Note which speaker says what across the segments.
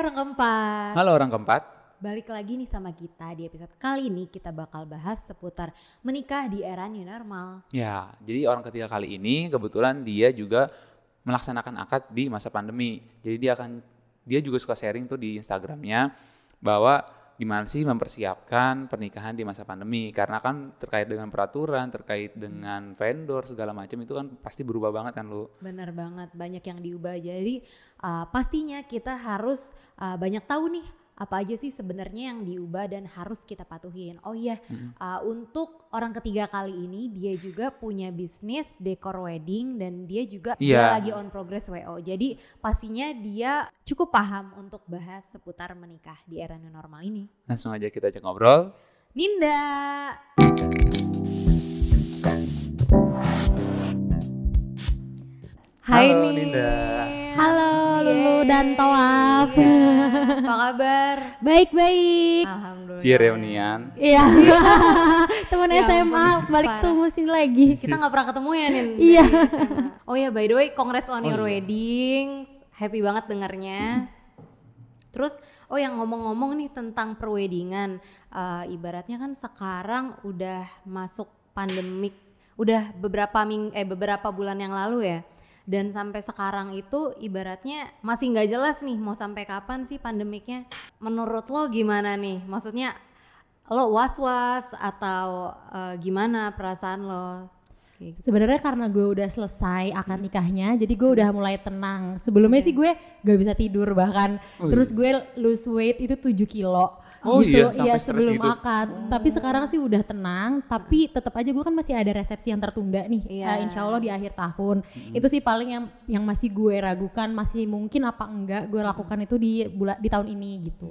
Speaker 1: orang keempat.
Speaker 2: Halo orang keempat.
Speaker 1: Balik lagi nih sama kita di episode kali ini kita bakal bahas seputar menikah di era new normal.
Speaker 2: Ya, jadi orang ketiga kali ini kebetulan dia juga melaksanakan akad di masa pandemi. Jadi dia akan dia juga suka sharing tuh di Instagramnya bahwa gimana sih mempersiapkan pernikahan di masa pandemi karena kan terkait dengan peraturan terkait dengan vendor segala macam itu kan pasti berubah banget kan lu
Speaker 1: Bener banget, banyak yang diubah. Jadi uh, pastinya kita harus uh, banyak tahu nih apa aja sih sebenarnya yang diubah dan harus kita patuhin. Oh iya, uh, untuk orang ketiga kali ini dia juga punya bisnis dekor wedding dan dia juga dia
Speaker 2: Iya.
Speaker 1: lagi on progress WO. Jadi pastinya dia cukup paham untuk bahas seputar menikah di era new normal ini.
Speaker 2: langsung aja kita ajak ngobrol
Speaker 1: Ninda. Hai
Speaker 2: Halo,
Speaker 1: Nin.
Speaker 2: Ninda.
Speaker 3: Halo Lulu dan Toaf.
Speaker 1: Iya. Apa kabar?
Speaker 3: Baik-baik.
Speaker 1: Alhamdulillah.
Speaker 2: Cie reunian
Speaker 3: Iya. Teman
Speaker 1: Ya
Speaker 3: SMA
Speaker 1: ampun,
Speaker 3: balik
Speaker 1: parah.
Speaker 3: tuh sini lagi.
Speaker 1: Kita nggak pernah ketemu ya Nin.
Speaker 3: Iya.
Speaker 1: Oh ya by the way, congrats on
Speaker 2: Oh
Speaker 1: your
Speaker 2: iya.
Speaker 1: wedding. Happy banget dengarnya. Terus, oh yang ngomong-ngomong nih tentang perwedingan, eh, ibaratnya kan sekarang udah masuk pandemik, udah beberapa ming eh beberapa bulan yang lalu ya. Dan sampai sekarang itu ibaratnya masih nggak jelas nih mau sampai kapan sih pandemiknya. Menurut lo gimana nih? Maksudnya lo was-was atau eh, gimana perasaan lo? Gitu.
Speaker 3: Sebenarnya karena gue udah selesai akad nikahnya, jadi gue udah mulai tenang. Sebelumnya sih gue gak bisa tidur bahkan.
Speaker 2: Oh,
Speaker 3: Terus
Speaker 2: iya.
Speaker 3: gue lose weight itu 7 kilo.
Speaker 2: Oh
Speaker 3: gitu.
Speaker 2: iya, sampai stres
Speaker 3: sebelum
Speaker 2: gitu.
Speaker 3: akad. Tapi sekarang sih udah tenang. Tapi tetap aja gue kan masih ada resepsi yang tertunda nih.
Speaker 1: Iya.
Speaker 3: Eh, insya Allah di akhir tahun. Itu sih paling yang yang masih gue ragukan, masih mungkin apa enggak gue lakukan itu di bulan di tahun ini gitu.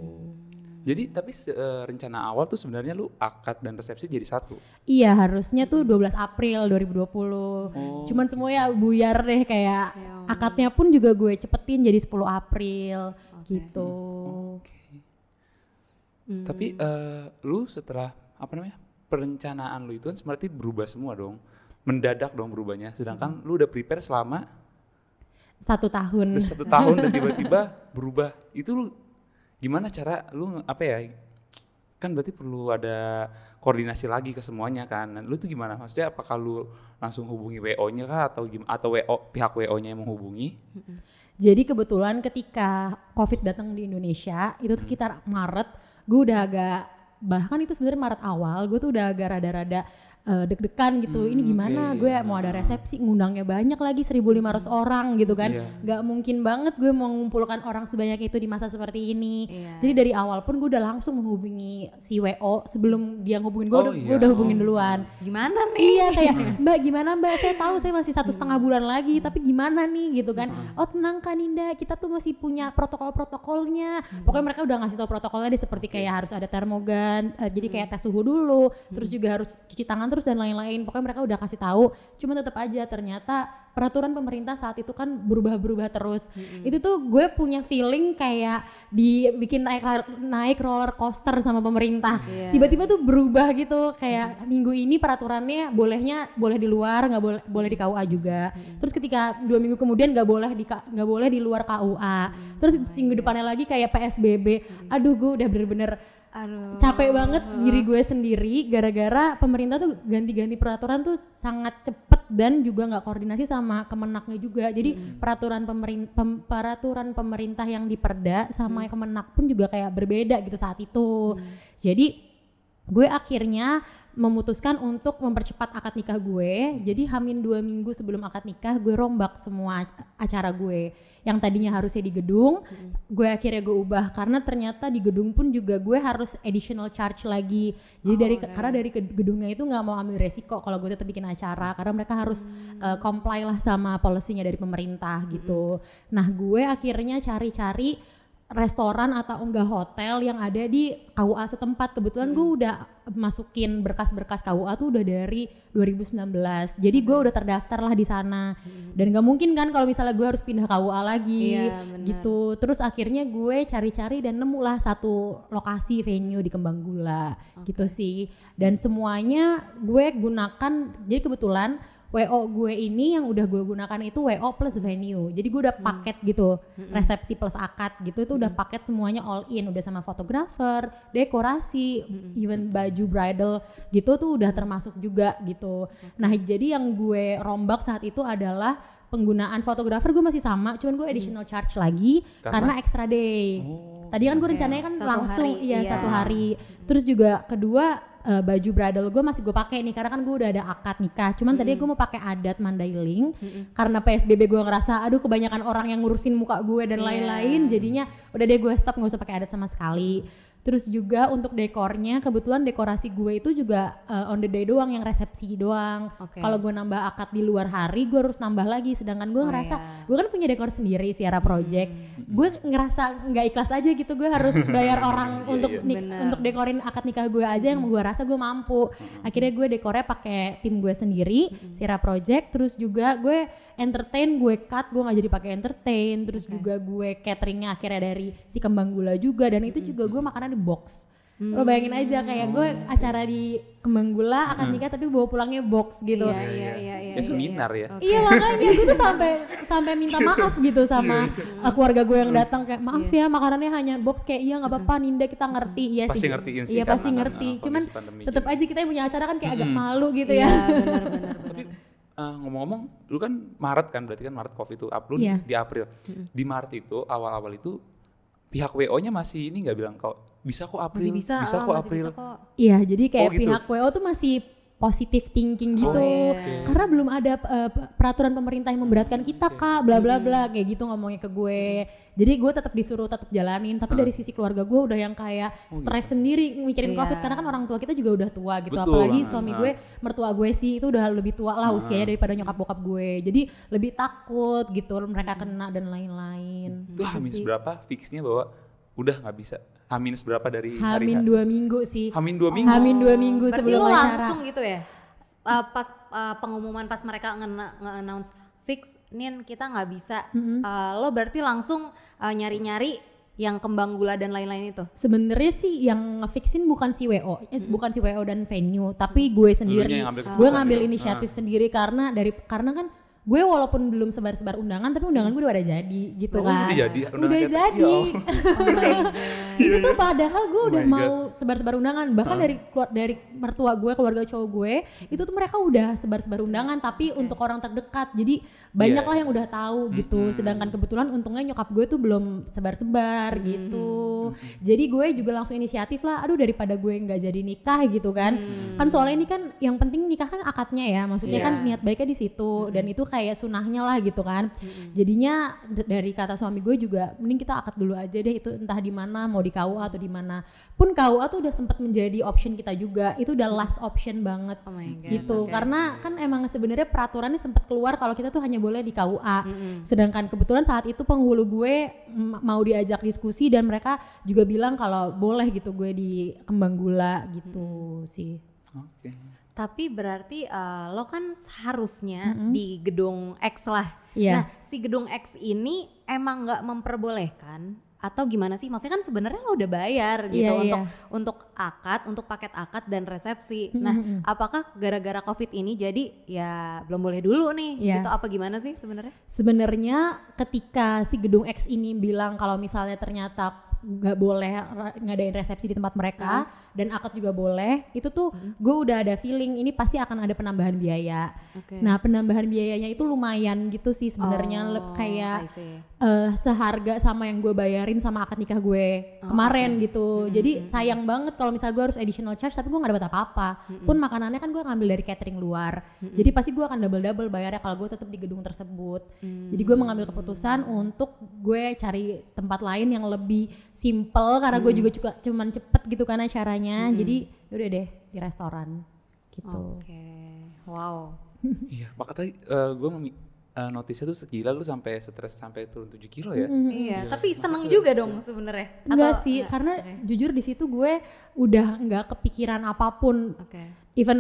Speaker 2: jadi tapi eh, rencana awal tuh sebenarnya lu akad dan resepsi jadi satu
Speaker 3: Iya harusnya tuh 12 April 2020.
Speaker 2: Oh.
Speaker 3: Cuman semuanya buyar deh kayak
Speaker 1: Ya
Speaker 3: akadnya pun juga gue cepetin jadi 10 April
Speaker 1: Oke.
Speaker 3: gitu.
Speaker 1: Hmm.
Speaker 2: Tapi eh, lu setelah apa namanya perencanaan lu itu kan berarti berubah semua dong, mendadak dong berubahnya. Sedangkan lu udah prepare selama
Speaker 3: Satu tahun.
Speaker 2: udah satu tahun dan tiba-tiba berubah. Itu lu gimana cara lu apa ya? Kan berarti perlu ada koordinasi lagi ke semuanya kan. Lu tuh gimana? Maksudnya apakah lu langsung hubungi WO-nya kah atau gimana? Atau WO pihak WO-nya yang menghubungi?
Speaker 3: Jadi kebetulan ketika COVID datang di Indonesia itu tuh sekitar Maret, gue udah agak bahkan itu sebenarnya Maret awal, gue tuh udah agak rada-rada eh, deg-degan gitu. Ini
Speaker 2: Hmm,
Speaker 3: gimana?
Speaker 2: oke.
Speaker 3: Gue mau ada resepsi, ngundangnya banyak lagi 1.500 orang gitu kan.
Speaker 2: Iya.
Speaker 3: Gak mungkin banget gue mau mengumpulkan orang sebanyak itu di masa seperti ini.
Speaker 1: Iya.
Speaker 3: Jadi dari awal pun gue udah langsung menghubungi si WO sebelum dia ngehubungin gue,
Speaker 2: Oh,
Speaker 3: udah, gue
Speaker 2: iya.
Speaker 3: udah hubungin
Speaker 2: Oh.
Speaker 3: duluan.
Speaker 1: Gimana nih?
Speaker 3: Iya kayak Mbak gimana Mbak saya tahu saya masih satu setengah bulan lagi tapi gimana nih gitu kan oh tenang kan Ninda kita tuh masih punya protokol-protokolnya pokoknya mereka udah ngasih tahu protokolnya deh seperti kayak harus ada termogan eh, jadi kayak tes suhu dulu terus juga harus cuci tangan terus dan lain-lain. Pokoknya mereka udah kasih tahu cuma tetap aja ternyata peraturan pemerintah saat itu kan berubah-berubah terus. Itu tuh gue punya feeling kayak dibikin naik naik roller coaster sama pemerintah.
Speaker 1: Iya.
Speaker 3: tiba-tiba tuh berubah gitu kayak minggu ini peraturannya bolehnya boleh di luar nggak boleh boleh di KUA juga. Terus ketika dua minggu kemudian nggak boleh di nggak boleh di luar KUA terus minggu depannya lagi kayak PSBB aduh gue udah bener-bener
Speaker 1: Aduh.
Speaker 3: capek banget diri gue sendiri gara-gara pemerintah tuh ganti-ganti peraturan tuh sangat cepet dan juga nggak koordinasi sama kemenaknya juga. Jadi peraturan pemerintah peraturan pemerintah yang diperda sama kemenak pun juga kayak berbeda gitu saat itu. Jadi gue akhirnya memutuskan untuk mempercepat akad nikah gue. Jadi hamin dua minggu sebelum akad nikah gue rombak semua acara gue. Yang tadinya harusnya di gedung gue akhirnya gue ubah. Karena ternyata di gedung pun juga gue harus additional charge lagi. Jadi
Speaker 1: Oh,
Speaker 3: dari
Speaker 1: oke.
Speaker 3: karena dari gedungnya itu nggak mau ambil resiko kalau gue tetap bikin acara. Karena mereka harus uh, comply lah sama policy-nya dari pemerintah gitu. Nah gue akhirnya cari-cari restoran atau enggak hotel yang ada di KUA setempat. Kebetulan gue udah masukin berkas-berkas KUA tuh udah dari 2019 jadi gue udah terdaftar lah di sana. Dan gak mungkin kan kalau misalnya gue harus pindah KUA lagi
Speaker 1: Iya,
Speaker 3: gitu. terus akhirnya gue cari-cari dan nemulah satu lokasi venue di Kembang Gula gitu sih. Dan semuanya gue gunakan jadi kebetulan WO gue ini yang udah gue gunakan itu WO plus venue. Jadi gue udah
Speaker 1: Hmm.
Speaker 3: paket gitu,
Speaker 1: Mm-mm.
Speaker 3: resepsi plus akad gitu itu udah
Speaker 1: Hmm.
Speaker 3: paket semuanya all in, udah sama fotografer, dekorasi,
Speaker 1: Mm-mm.
Speaker 3: even baju bridal gitu tuh udah termasuk juga gitu. Nah, jadi yang gue rombak saat itu adalah penggunaan fotografer gue masih sama, cuman gue additional charge lagi karena, extra day.
Speaker 2: Oh.
Speaker 3: Tadi kan gue
Speaker 1: Oke,
Speaker 3: rencananya kan
Speaker 1: satu
Speaker 3: langsung
Speaker 1: hari,
Speaker 3: iya
Speaker 1: iya.
Speaker 3: satu hari. Terus juga kedua eh, baju bridal gue masih gue pakai nih karena kan gue udah ada akad nikah. Cuman tadi
Speaker 1: Mm-mm.
Speaker 3: gue mau pakai adat Mandailing
Speaker 1: Mm-mm.
Speaker 3: karena PSBB gue ngerasa aduh kebanyakan orang yang ngurusin muka gue dan
Speaker 1: Iya.
Speaker 3: lain-lain jadinya udah deh gue stop nggak usah pakai adat sama sekali. Terus juga untuk dekornya kebetulan dekorasi gue itu juga eh, on the day doang yang resepsi doang.
Speaker 1: Oke.
Speaker 3: Kalau gue nambah akad di luar hari gue harus nambah lagi sedangkan gue
Speaker 1: Oh,
Speaker 3: ngerasa
Speaker 1: iya.
Speaker 3: gue kan punya dekor sendiri Siara Project gue ngerasa nggak ikhlas aja gitu gue harus bayar orang
Speaker 2: Iya,
Speaker 3: untuk
Speaker 2: iya.
Speaker 3: nik-
Speaker 1: Bener.
Speaker 3: untuk dekorin akad nikah gue aja yang gue rasa gue mampu akhirnya gue dekornya pakai tim gue sendiri Sira Project terus juga gue entertain gue cut gue nggak jadi pakai entertain terus
Speaker 1: Oke.
Speaker 3: juga gue cateringnya akhirnya dari si kembang gula juga dan itu juga gue makanan di box. Lo bayangin aja kayak gue acara di kembang gula akan nikah tapi bawa pulangnya box gitu.
Speaker 1: Iya, iya, iya, iya.
Speaker 2: Kayak
Speaker 1: iya,
Speaker 2: seminar
Speaker 1: iya.
Speaker 2: ya.
Speaker 1: Oke.
Speaker 3: Iya makanya gue tuh sampai sampai minta maaf gitu sama uh, keluarga gue yang datang kayak maaf ya makanannya hanya box kayak iya nggak apa-apa Ninda kita ngerti. Iya
Speaker 2: Pasti
Speaker 3: sih.
Speaker 2: ngertiin sih
Speaker 3: iya pasti
Speaker 2: kan,
Speaker 3: ngerti.
Speaker 2: uh,
Speaker 3: cuman tetap aja kita yang punya acara kan kayak agak malu gitu
Speaker 1: Iya,
Speaker 3: ya.
Speaker 1: benar benar
Speaker 2: Tapi
Speaker 1: benar.
Speaker 2: eh, ngomong-ngomong, lu kan Maret kan berarti kan Maret Covid itu upload
Speaker 3: Iya.
Speaker 2: di April. Di Maret itu awal-awal itu pihak WO-nya masih ini nggak bilang kok bisa kok April,
Speaker 1: Masih bisa,
Speaker 2: bisa
Speaker 1: ah,
Speaker 2: kok April.
Speaker 1: bisa kok.
Speaker 3: iya jadi kayak
Speaker 2: Oh, gitu.
Speaker 3: pihak WO tuh masih positive thinking gitu.
Speaker 2: Oh,
Speaker 1: oke.
Speaker 3: karena belum ada uh, peraturan pemerintah yang memberatkan kita
Speaker 2: Oke.
Speaker 3: kak bla bla bla kayak gitu ngomongnya ke gue. Jadi gue tetap disuruh tetap jalanin. Tapi dari sisi keluarga gue udah yang kayak
Speaker 2: Oh,
Speaker 3: stres sendiri mikirin
Speaker 1: Iya.
Speaker 3: covid. Karena kan orang tua kita juga udah tua gitu.
Speaker 2: Betul
Speaker 3: apalagi
Speaker 2: banget,
Speaker 3: suami gue mertua gue sih itu udah lebih tua lah usianya daripada nyokap bokap gue. Jadi lebih takut gitu mereka kena dan lain-lain.
Speaker 2: Itu
Speaker 3: Gitu
Speaker 2: Hamin
Speaker 3: sih.
Speaker 2: berapa fixnya bahwa udah nggak bisa. Hamin berapa dari hari
Speaker 3: Hamin
Speaker 2: H?
Speaker 3: dua minggu sih
Speaker 2: Hamin dua minggu.
Speaker 3: Hamin dua minggu
Speaker 1: Berarti
Speaker 3: sebelum
Speaker 1: lo
Speaker 3: acara
Speaker 1: langsung gitu ya? Uh, pas uh, pengumuman pas mereka nge- nge-announce fix, Nin kita nggak bisa.
Speaker 3: Mm-mm.
Speaker 1: Uh, lo berarti langsung uh, nyari-nyari yang kembang gula dan lain-lain itu.
Speaker 3: sebenarnya sih yang ngefixin bukan si WO, eh, bukan si WO dan venue, tapi gue sendiri.
Speaker 2: Ngambil
Speaker 3: Gue ngambil
Speaker 2: gitu.
Speaker 3: inisiatif sendiri karena dari karena kan gue walaupun belum sebar-sebar undangan, tapi undangan gue udah pada jadi gitu
Speaker 2: Oh,
Speaker 3: kan.
Speaker 2: udah jadi
Speaker 3: Udah jadi.
Speaker 1: Oh.
Speaker 3: Itu tuh padahal gue
Speaker 2: Oh
Speaker 3: udah
Speaker 2: my
Speaker 3: mau sebar-sebar undangan. Bahkan dari keluar dari mertua gue keluarga cowok gue itu tuh mereka udah sebar-sebar undangan tapi untuk orang terdekat. Jadi banyak
Speaker 2: Iya.
Speaker 3: lah yang udah tahu gitu.
Speaker 2: Mm-mm.
Speaker 3: sedangkan kebetulan untungnya nyokap gue tuh belum sebar-sebar
Speaker 1: Hmm.
Speaker 3: gitu. Jadi gue juga langsung inisiatif lah aduh daripada gue nggak jadi nikah gitu kan.
Speaker 1: Hmm.
Speaker 3: kan soalnya ini kan yang penting nikah kan akadnya ya. Maksudnya
Speaker 1: Iya.
Speaker 3: kan niat baiknya di situ. Dan itu kayak sunahnya lah gitu kan
Speaker 1: Mm-mm.
Speaker 3: jadinya dari kata suami gue juga mending kita akad dulu aja deh itu entah di mana mau di KUA atau di mana pun KUA tuh udah sempat menjadi option kita juga itu udah last option banget
Speaker 1: Oh my God.
Speaker 3: gitu
Speaker 1: oke.
Speaker 3: karena kan emang sebenarnya peraturannya sempat keluar kalau kita tuh hanya boleh di KUA
Speaker 1: Mm-mm.
Speaker 3: sedangkan kebetulan saat itu penghulu gue mau diajak diskusi dan mereka juga bilang kalau boleh gitu gue di kembang gula gitu sih
Speaker 2: Oke.
Speaker 1: Tapi berarti uh, lo kan seharusnya
Speaker 3: Mm-mm.
Speaker 1: di gedung X lah.
Speaker 3: Iya.
Speaker 1: Nah, si gedung X ini emang nggak memperbolehkan atau gimana sih? Maksudnya kan sebenarnya lo udah bayar gitu
Speaker 3: Iya,
Speaker 1: untuk
Speaker 3: iya.
Speaker 1: untuk akad, untuk paket akad dan resepsi.
Speaker 3: Mm-mm,
Speaker 1: Nah, apakah gara-gara Covid ini jadi ya belum boleh dulu nih
Speaker 3: Iya.
Speaker 1: gitu apa gimana sih sebenarnya?
Speaker 3: sebenarnya ketika si gedung X ini bilang kalau misalnya ternyata nggak boleh ngadain resepsi di tempat mereka dan akad juga boleh itu tuh gue udah ada feeling ini pasti akan ada penambahan biaya
Speaker 1: Oke.
Speaker 3: nah penambahan biayanya itu lumayan gitu sih sebenarnya
Speaker 1: Oh,
Speaker 3: kayak eh, seharga sama yang gue bayarin sama akad nikah gue
Speaker 1: Oh,
Speaker 3: kemarin
Speaker 1: oke.
Speaker 3: gitu
Speaker 1: Hmm,
Speaker 3: jadi
Speaker 1: hmm,
Speaker 3: sayang banget kalau misalnya gue harus additional charge tapi gue nggak dapat apa-apa
Speaker 1: Hmm,
Speaker 3: pun makanannya kan gue ngambil dari catering luar
Speaker 1: hmm,
Speaker 3: jadi pasti gue akan double double bayarnya kalau gue tetap di gedung tersebut
Speaker 1: hmm.
Speaker 3: jadi gue mengambil keputusan untuk gue cari tempat lain yang lebih simple karena gue
Speaker 1: Hmm.
Speaker 3: juga juga cuman cepet gitu kan acaranya.
Speaker 1: Hmm.
Speaker 3: Jadi yaudah deh di restoran gitu.
Speaker 1: Oke. Wow.
Speaker 2: Iya, maka tadi eh, gue memi- eh, notisnya tuh segila lu sampai stres sampai turun 7 kilo ya.
Speaker 3: Mm-mm.
Speaker 1: Iya,
Speaker 2: Gila.
Speaker 1: tapi
Speaker 2: Masa
Speaker 1: seneng
Speaker 2: sih
Speaker 1: juga dong sebenarnya.
Speaker 3: Enggak sih,
Speaker 1: enggak?
Speaker 3: karena
Speaker 1: Oke.
Speaker 3: jujur di situ gue udah nggak kepikiran apa pun,
Speaker 1: Oke.
Speaker 3: Even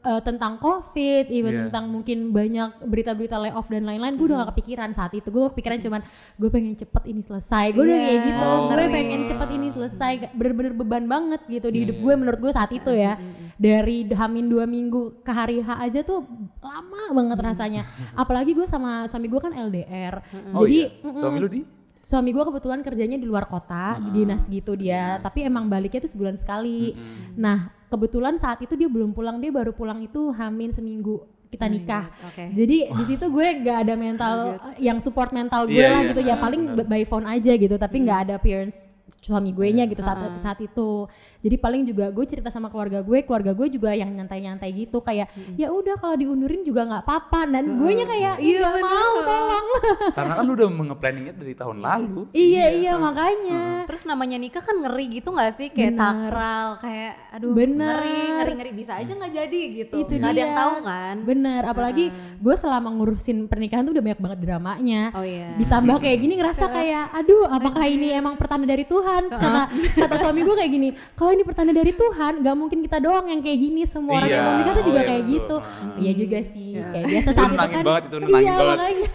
Speaker 3: eh, tentang covid, even
Speaker 2: Iya.
Speaker 3: tentang mungkin banyak berita-berita layoff dan lain-lain, gue udah gak kepikiran saat itu. Gue kepikiran cuman gue pengen cepet ini selesai. Gue udah
Speaker 1: Iya,
Speaker 3: kayak gitu, gue
Speaker 1: ngeri.
Speaker 3: pengen cepet ini selesai bener-bener beban banget gitu di
Speaker 2: Iya,
Speaker 3: hidup
Speaker 2: iya,
Speaker 3: gue
Speaker 2: iya.
Speaker 3: menurut gue saat itu ya dari hamin dua minggu ke hari H aja tuh lama banget rasanya apalagi gue sama suami gue kan LDR
Speaker 2: Oh
Speaker 3: jadi
Speaker 2: iya. Suami lu di?
Speaker 3: Suami gue kebetulan kerjanya di luar kota di dinas gitu dia
Speaker 2: Dinas.
Speaker 3: tapi emang baliknya tuh sebulan sekali
Speaker 2: Mm-mm.
Speaker 3: nah kebetulan saat itu dia belum pulang dia baru pulang itu hamin seminggu kita
Speaker 1: Oh
Speaker 3: nikah
Speaker 1: God, Oke.
Speaker 3: jadi di situ gue gak ada mental yang support mental gue
Speaker 2: Iya,
Speaker 3: lah
Speaker 2: iya,
Speaker 3: gitu ya paling by phone aja gitu tapi nggak ada appearance suami gue nya
Speaker 2: Iya.
Speaker 3: gitu saat
Speaker 1: Ah.
Speaker 3: saat itu jadi paling juga gue cerita sama keluarga gue keluarga gue juga yang nyantai-nyantai gitu kayak ya udah kalau diundurin juga nggak apa-apa dan gue nya kayak iya
Speaker 1: Iya,
Speaker 3: mau tolong
Speaker 2: Karena kan lu udah nge-planningnya dari tahun lalu.
Speaker 3: iya iya makanya
Speaker 1: Terus namanya nikah kan ngeri gitu gak sih? Kayak
Speaker 3: Bener.
Speaker 1: sakral, kayak aduh
Speaker 3: Bener.
Speaker 1: ngeri, ngeri, ngeri bisa aja nggak jadi gitu.
Speaker 3: Itu
Speaker 1: Nggak ada yang
Speaker 3: dia.
Speaker 1: tahu kan?
Speaker 3: bener apalagi gue selama ngurusin pernikahan tuh udah banyak banget dramanya
Speaker 1: Oh iya.
Speaker 3: ditambah kayak gini ngerasa kayak aduh apakah ini emang pertanda dari Tuhan kata kata suami gue kayak gini kalau ini pertanda dari Tuhan gak mungkin kita doang yang kayak gini. Semua orang yang mau nikah tuh juga
Speaker 2: oh iya,
Speaker 3: kayak gitu. Iya juga sih
Speaker 1: Iya.
Speaker 3: kayak biasa
Speaker 2: Itu
Speaker 3: saat itu kan.
Speaker 2: banget, itu nenangin
Speaker 3: iya
Speaker 2: banget.
Speaker 3: makanya.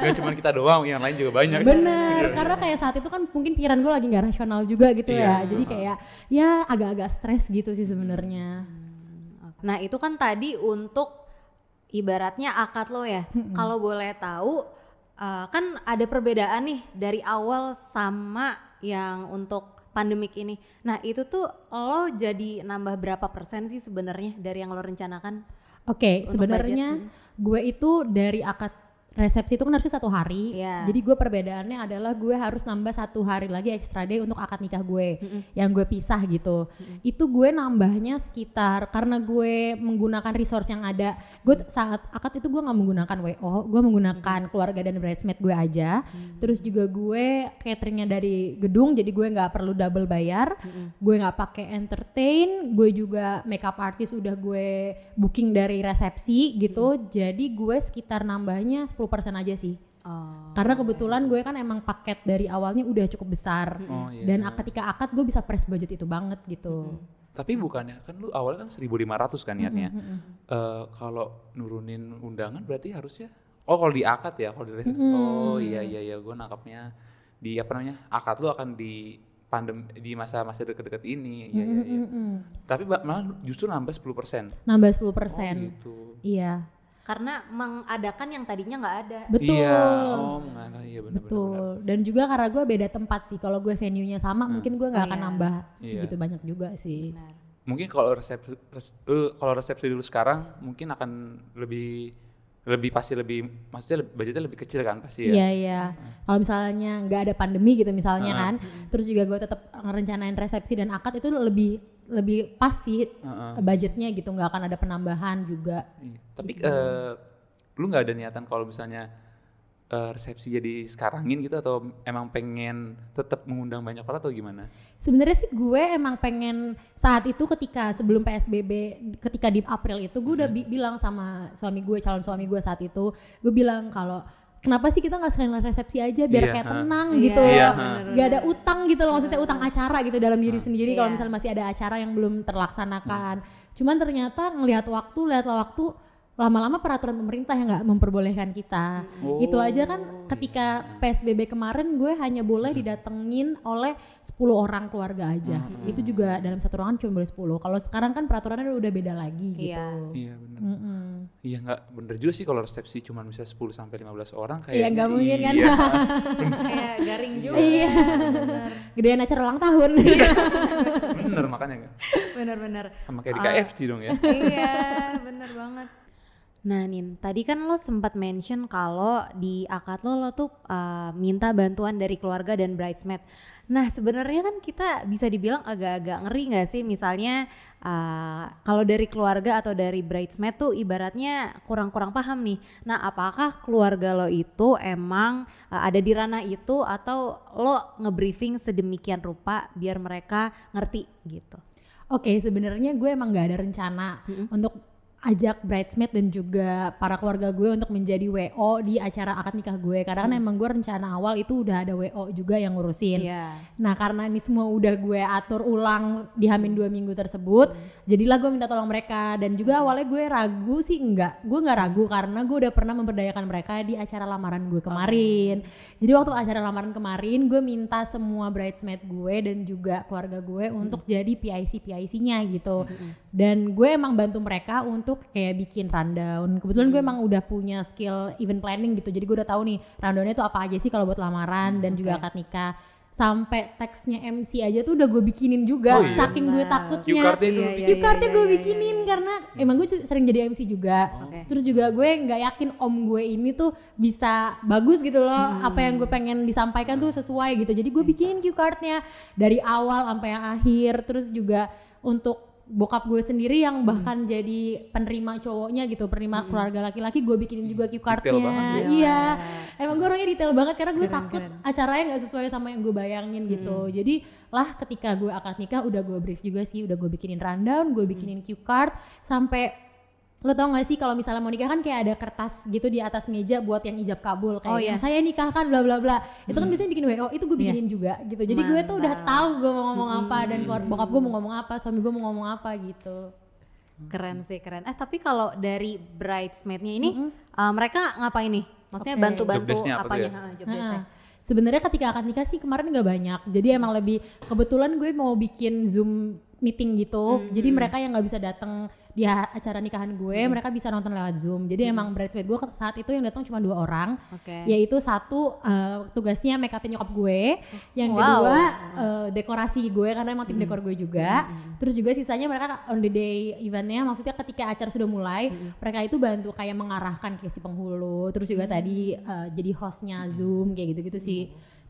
Speaker 2: Gak cuma kita doang, yang lain juga banyak.
Speaker 3: bener
Speaker 2: Iya.
Speaker 3: karena kayak saat itu kan mungkin pikiran gue lagi nggak rasional juga gitu
Speaker 2: Iya.
Speaker 3: ya. jadi kayak ya agak-agak stres gitu sih sebenarnya.
Speaker 1: Nah itu kan tadi untuk ibaratnya akad lo ya. Kalau boleh tahu, uh, kan ada perbedaan nih dari awal sama yang untuk pandemik ini. Nah itu tuh lo jadi nambah berapa persen sih sebenarnya dari yang lo rencanakan?
Speaker 3: Oke,
Speaker 1: Untuk
Speaker 3: sebenarnya
Speaker 1: budget,
Speaker 3: gue itu dari akad resepsi itu kan harusnya satu hari.
Speaker 1: Iya.
Speaker 3: Jadi gue perbedaannya adalah gue harus nambah satu hari lagi extra day untuk akad nikah gue,
Speaker 1: Mm-mm.
Speaker 3: yang gue pisah gitu. Itu gue nambahnya sekitar karena gue menggunakan resource yang ada. Gue saat akad itu gue nggak menggunakan WO, gue menggunakan keluarga dan bridesmaid gue aja. Terus juga gue cateringnya dari gedung, jadi gue nggak perlu double bayar. Gue nggak pakai entertain, gue juga makeup artist udah gue booking dari resepsi gitu. Jadi gue sekitar nambahnya 10% aja sih.
Speaker 1: Oh.
Speaker 3: Karena kebetulan gue kan emang paket dari awalnya udah cukup besar.
Speaker 2: Oh, iya.
Speaker 3: Dan ketika akad gue bisa press budget itu banget gitu.
Speaker 2: Tapi bukannya kan lu awalnya kan 1.500 kan niatnya. Eh, kalau nurunin undangan berarti harusnya Oh, kalau di akad ya, kalau di resepsi. Oh, iya iya iya, gue nangkapnya di apa namanya? Akad lu akan di pandem di masa-masa deket-deket ini. Iya iya iya.
Speaker 3: Mm-mm.
Speaker 2: Tapi ba- malah justru nambah 10%.
Speaker 3: Nambah 10%.
Speaker 2: Oh, gitu.
Speaker 3: Iya,
Speaker 1: Karena mengadakan yang tadinya nggak ada.
Speaker 3: betul.
Speaker 2: Iya, oh, mengalah iya benar
Speaker 3: Betul. Dan juga karena gue beda tempat sih. Kalau gue venue-nya sama, mungkin gue nggak
Speaker 1: Oh,
Speaker 3: akan
Speaker 1: iya.
Speaker 3: nambah
Speaker 2: Iya.
Speaker 3: segitu banyak juga sih.
Speaker 1: Benar.
Speaker 2: Mungkin kalau resepsi res- eh, kalau resepsi dulu sekarang mungkin akan lebih lebih pasti lebih maksudnya lebih, budgetnya lebih kecil kan pasti ya.
Speaker 3: Iya iya. Kalau misalnya nggak ada pandemi gitu misalnya
Speaker 2: Ah.
Speaker 3: kan, terus juga gue tetap ngerencanain resepsi dan akad itu lebih lebih pas sih
Speaker 2: Heeh.
Speaker 3: budgetnya gitu, nggak akan ada penambahan juga.
Speaker 2: Iya. Tapi eh, lu nggak ada niatan kalau misalnya eh, resepsi jadi sekarangin gitu atau emang pengen tetap mengundang banyak orang atau gimana?
Speaker 3: Sebenarnya sih gue emang pengen saat itu ketika sebelum PSBB ketika di April itu gue udah bi- bilang sama suami gue calon suami gue saat itu gue bilang kalau kenapa sih kita nggak sekalian resepsi aja biar
Speaker 2: Iya,
Speaker 3: kayak tenang
Speaker 1: Iya,
Speaker 3: gitu
Speaker 2: Iya,
Speaker 1: bener,
Speaker 3: nggak ada
Speaker 1: bener.
Speaker 3: utang gitu loh maksudnya utang acara gitu dalam diri sendiri kalau
Speaker 1: Iya.
Speaker 3: misalnya masih ada acara yang belum terlaksanakan. Cuman ternyata ngelihat waktu lihatlah waktu lama-lama peraturan pemerintah yang nggak memperbolehkan kita
Speaker 2: Oh,
Speaker 3: itu aja kan ketika PSBB kemarin gue hanya boleh didatengin oleh 10 orang keluarga aja. Itu juga dalam satu ruangan cuma boleh 10. Kalau sekarang kan peraturannya udah beda lagi gitu.
Speaker 1: Iya.
Speaker 2: Iya benar.
Speaker 3: Mm-mm.
Speaker 2: Iya nggak bener juga sih kalau resepsi cuma bisa 10 sampai 15 orang
Speaker 3: Iya,
Speaker 2: kayaknya.
Speaker 3: nggak mungkin kan.
Speaker 2: iya.
Speaker 1: Kayak garing juga.
Speaker 3: Iya. Gedean acara ulang tahun.
Speaker 2: bener makanya nggak.
Speaker 1: Bener-bener.
Speaker 2: Sama kayak di KFC dong ya.
Speaker 1: iya, bener banget. Nah, Nin, tadi kan lo sempat mention kalau di akad lo lo tuh uh, minta bantuan dari keluarga dan bridesmaid. Nah, sebenarnya kan kita bisa dibilang agak-agak ngeri nggak sih? Misalnya uh, kalau dari keluarga atau dari bridesmaid tuh ibaratnya kurang-kurang paham nih. Nah, apakah keluarga lo itu emang uh, ada di ranah itu atau lo ngebriefing sedemikian rupa biar mereka ngerti gitu?
Speaker 3: Oke, sebenarnya gue emang nggak ada rencana
Speaker 1: Mm-mm.
Speaker 3: untuk ajak bridesmaid dan juga para keluarga gue untuk menjadi WO di acara akad nikah gue. Karena kan emang gue rencana awal itu udah ada WO juga yang ngurusin.
Speaker 1: Iya.
Speaker 3: Nah karena ini semua udah gue atur ulang di Hamin dua minggu tersebut, jadilah gue minta tolong mereka. Dan juga awalnya gue ragu sih enggak, gue nggak ragu karena gue udah pernah memberdayakan mereka di acara lamaran gue kemarin. Jadi waktu acara lamaran kemarin gue minta semua bridesmaid gue dan juga keluarga gue untuk jadi PIC PIC-nya gitu. Dan gue emang bantu mereka untuk kayak bikin rundown. Kebetulan gue emang udah punya skill event planning gitu. Jadi gue udah tahu nih rundownnya tuh apa aja sih kalau buat lamaran dan juga akad nikah. Sampai teksnya MC aja tuh udah gue bikinin juga.
Speaker 2: Oh iya?
Speaker 3: Saking gue takutnya.
Speaker 2: Cue-cardnya itu
Speaker 1: Iya, iya, iya,
Speaker 3: gue
Speaker 1: iya,
Speaker 3: bikinin karena emang gue sering jadi MC juga.
Speaker 1: Oke.
Speaker 3: Terus juga gue nggak yakin om gue ini tuh bisa bagus gitu loh.
Speaker 1: Hmm.
Speaker 3: Apa yang gue pengen disampaikan tuh sesuai gitu. Jadi gue bikinin cue cardnya dari awal sampai yang akhir. Terus juga untuk bokap gue sendiri
Speaker 1: Hmm.
Speaker 3: yang bahkan jadi penerima cowoknya gitu, penerima keluarga laki-laki gue bikinin juga cue cardnya.
Speaker 2: banget ya.
Speaker 3: Iya. Emang gue orangnya detail banget karena gue
Speaker 1: Keren,
Speaker 3: takut
Speaker 1: keren.
Speaker 3: acaranya nggak sesuai sama yang gue bayangin gitu. Jadi lah ketika gue akad nikah udah gue brief juga sih, udah gue bikinin rundown, gue bikinin cue card sampai lo tau gak sih kalau misalnya mau nikah kan kayak ada kertas gitu di atas meja buat yang ijab kabul kayak
Speaker 1: Oh,
Speaker 3: yang
Speaker 1: iya.
Speaker 3: saya nikahkan bla bla bla itu kan biasanya bikin WO itu gue
Speaker 1: Iya.
Speaker 3: bikinin juga gitu jadi gue tuh udah
Speaker 1: Mantap.
Speaker 3: tahu gue mau ngomong apa dan keluarga bokap gue mau ngomong apa suami gue mau ngomong apa gitu
Speaker 1: Keren sih keren. Eh tapi kalau dari bridesmaidnya ini
Speaker 3: Mm-mm.
Speaker 1: eh, mereka ngapain nih? Maksudnya
Speaker 3: Oke.
Speaker 1: bantu-bantu
Speaker 2: apa
Speaker 1: apanya?
Speaker 2: ya?
Speaker 3: Nah, sebenarnya ketika akad nikah sih kemarin nggak banyak jadi emang lebih kebetulan gue mau bikin zoom meeting gitu jadi mereka yang nggak bisa datang di acara nikahan gue mereka bisa nonton lewat zoom. Jadi emang bridesmaid gue saat itu yang datang cuma dua orang.
Speaker 1: Oke.
Speaker 3: yaitu satu eh, tugasnya make upin nyokap gue yang
Speaker 1: Wow.
Speaker 3: kedua eh, dekorasi gue karena emang tim dekor gue juga. Terus juga sisanya mereka on the day eventnya maksudnya ketika acara sudah mulai mereka itu bantu kayak mengarahkan kayak si penghulu terus juga tadi eh, jadi hostnya zoom kayak gitu-gitu sih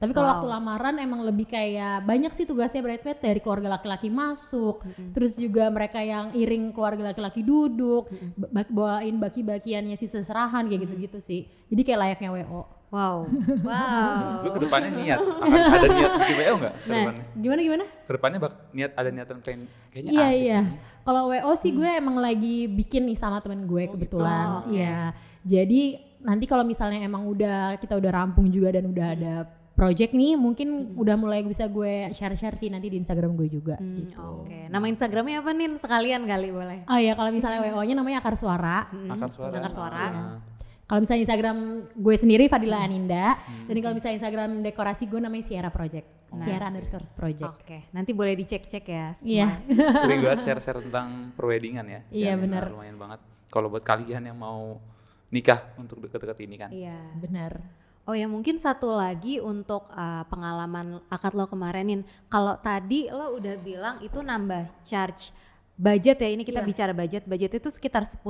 Speaker 3: tapi kalau
Speaker 1: Wow.
Speaker 3: waktu lamaran emang lebih kayak banyak sih tugasnya bridesmaid dari keluarga laki-laki masuk terus juga mereka yang iring keluarga laki-laki duduk ba- bawain baki-bakiannya si seserahan kayak gitu-gitu sih jadi kayak layaknya WO
Speaker 1: Wow. Wow.
Speaker 2: Lu ke depannya niat akan ada niat bikin WO nggak
Speaker 3: Nah,
Speaker 2: ke depannya?
Speaker 3: gimana gimana?
Speaker 2: Ke depannya bak niat ada niatan pengen kayaknya
Speaker 3: Iya
Speaker 2: asik.
Speaker 3: iya. Kalau WO sih gue emang lagi bikin nih sama temen gue kebetulan.
Speaker 1: Oh, oke.
Speaker 3: Iya. Jadi nanti kalau misalnya emang udah kita udah rampung juga dan udah ada project nih, mungkin udah mulai bisa gue share-share sih nanti di Instagram gue juga.
Speaker 1: Hmm,
Speaker 3: gitu.
Speaker 1: Oke. Nama Instagramnya apa nih? Sekalian kali boleh.
Speaker 3: Oh iya, kalau misalnya WO-nya namanya Akar Suara.
Speaker 1: Hmm,
Speaker 2: Akar suara.
Speaker 1: Akar suara.
Speaker 2: Ah.
Speaker 3: Kalau misalnya Instagram gue sendiri Fadila Aninda, dan kalau misalnya Instagram dekorasi gue namanya Sierra Project. Sierra underscore project.
Speaker 1: Oke. Nanti boleh dicek-cek ya.
Speaker 3: Iya.
Speaker 1: semua.
Speaker 2: Sering banget share-share tentang perweddingan ya.
Speaker 3: Iya,
Speaker 2: Dan
Speaker 3: benar.
Speaker 2: Lumayan banget. Kalau buat kalian yang mau nikah untuk deket-deket ini kan.
Speaker 1: Iya.
Speaker 3: Benar.
Speaker 1: Oh ya mungkin satu lagi untuk uh, pengalaman akad lo kemarinin. Kalau tadi lo udah bilang itu nambah charge budget ya. Ini kita
Speaker 3: Iya.
Speaker 1: bicara budget. Budget itu sekitar 10%.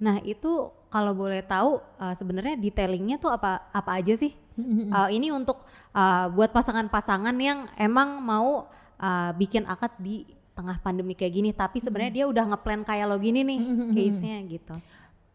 Speaker 1: Nah itu kalau boleh tahu uh, sebenarnya detailingnya tuh apa apa aja sih? Uh, ini untuk uh, buat pasangan-pasangan yang emang mau uh, bikin akad di tengah pandemi kayak gini. Tapi sebenarnya dia udah ngeplan kayak lo gini nih case-nya gitu.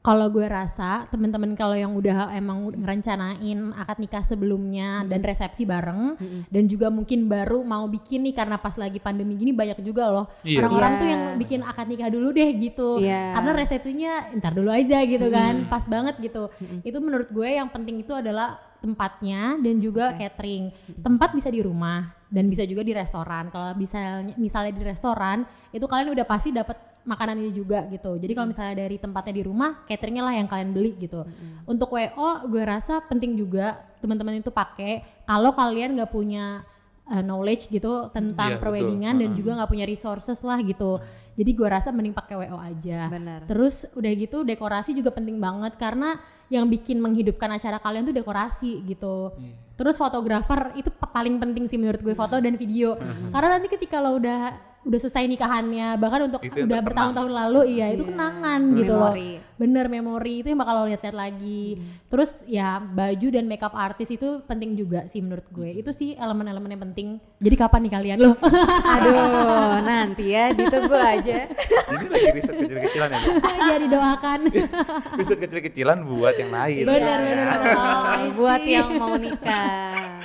Speaker 3: Kalau gue rasa teman-teman kalau yang udah emang ngerencanain akad nikah sebelumnya dan resepsi bareng dan juga mungkin baru mau bikin nih karena pas lagi pandemi gini banyak juga loh
Speaker 2: Iya.
Speaker 3: orang-orang
Speaker 1: Iya.
Speaker 3: tuh yang bikin akad nikah dulu deh gitu
Speaker 1: Iya.
Speaker 3: karena resepsinya ntar dulu aja gitu kan pas banget gitu itu menurut gue yang penting itu adalah tempatnya dan juga
Speaker 1: Oke.
Speaker 3: catering. Tempat bisa di rumah dan bisa juga di restoran. Kalau misalnya misalnya di restoran itu kalian udah pasti dapat makanannya juga gitu. Jadi kalau misalnya dari tempatnya di rumah cateringnya lah yang kalian beli gitu. Untuk WO gue rasa penting juga teman-teman itu pakai kalau kalian nggak punya uh, knowledge gitu tentang
Speaker 2: Iya,
Speaker 3: perweddingan
Speaker 2: betul.
Speaker 3: dan
Speaker 2: Heeh.
Speaker 3: juga nggak punya resources lah gitu. Jadi gue rasa mending pakai WO aja.
Speaker 1: Benar.
Speaker 3: Terus udah gitu dekorasi juga penting banget karena yang bikin menghidupkan acara kalian tuh dekorasi gitu.
Speaker 2: Iya.
Speaker 3: Terus fotografer itu pa- paling penting sih menurut gue foto dan video. Karena nanti ketika lo udah udah selesai nikahannya bahkan untuk
Speaker 2: Itu
Speaker 3: udah bertahun-tahun lalu iya itu
Speaker 1: Iya.
Speaker 3: kenangan gitu loh.
Speaker 1: Memori.
Speaker 3: Bener memori itu yang bakal lo lihat-lihat lagi. Terus ya baju dan makeup artis itu penting juga sih menurut gue. Itu sih elemen-elemen yang penting. Jadi kapan nih kalian lo?
Speaker 1: Aduh, nanti ya ditunggu aja.
Speaker 2: Ini lagi riset kecil-kecilan ya. Bu?
Speaker 3: ya didoakan.
Speaker 2: riset kecil-kecilan buat yang lain.
Speaker 3: Benar,
Speaker 2: Ya.
Speaker 3: benar, benar. Oh,
Speaker 1: Buat
Speaker 3: see.
Speaker 1: yang mau nikah.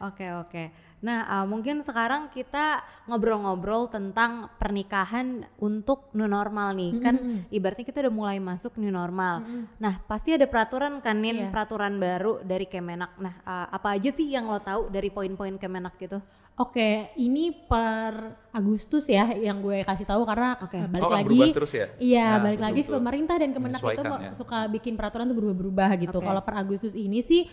Speaker 1: Oke oke. Nah uh, mungkin sekarang kita ngobrol-ngobrol tentang pernikahan untuk new normal nih. Kan
Speaker 3: Mm-mm.
Speaker 1: ibaratnya kita udah mulai masuk new normal.
Speaker 3: Mm-mm.
Speaker 1: Nah pasti ada peraturan kan Nin,
Speaker 3: Iya.
Speaker 1: peraturan baru dari Kemenak. Nah uh, apa aja sih yang lo tahu dari poin-poin Kemenak gitu?
Speaker 3: Oke, ini per Agustus ya yang gue kasih tahu karena
Speaker 1: Oke.
Speaker 3: eh, balik
Speaker 2: oh, kan
Speaker 3: lagi
Speaker 2: terus ya?
Speaker 3: Iya,
Speaker 2: Nah,
Speaker 3: balik
Speaker 2: betul,
Speaker 3: lagi
Speaker 2: betul.
Speaker 3: pemerintah dan Kemenak itu
Speaker 2: ya.
Speaker 3: suka bikin peraturan tuh berubah-berubah gitu.
Speaker 1: Oke.
Speaker 3: Kalau per Agustus ini sih